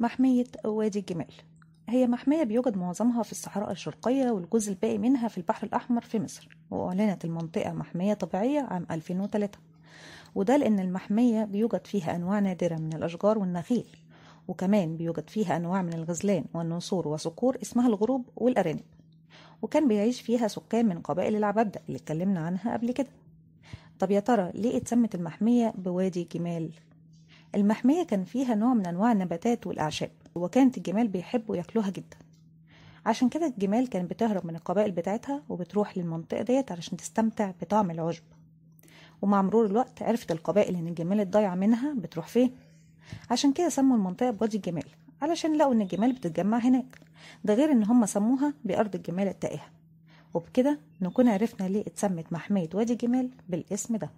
محمية وادي الجمال. هي محمية بيوجد معظمها في الصحراء الشرقية والجزء الباقي منها في البحر الأحمر في مصر وأعلنت المنطقة محمية طبيعية عام 2003 وده لأن المحمية بيوجد فيها أنواع نادرة من الأشجار والنخيل وكمان بيوجد فيها أنواع من الغزلان والنسور وصقور اسمها الغروب والأرانب. وكان بيعيش فيها سكان من قبائل العبابدة اللي اتكلمنا عنها قبل كده. طب يا ترى ليه اتسمت المحمية بوادي جمال؟ المحمية كان فيها نوع من أنواع النباتات والأعشاب وكانت الجمال بيحبوا ياكلوها جدا. عشان كده الجمال كانت بتهرب من القبائل بتاعتها وبتروح للمنطقة ديت علشان تستمتع بطعم العشب. ومع مرور الوقت عرفت القبائل إن الجمال الضايعة منها بتروح فين. عشان كده سموا المنطقة بوادي الجمال علشان لقوا إن الجمال بتتجمع هناك. ده غير إن هم سموها بأرض الجمال التائهة. وبكده نكون عرفنا ليه اتسمت محمية وادي الجمال بالاسم ده.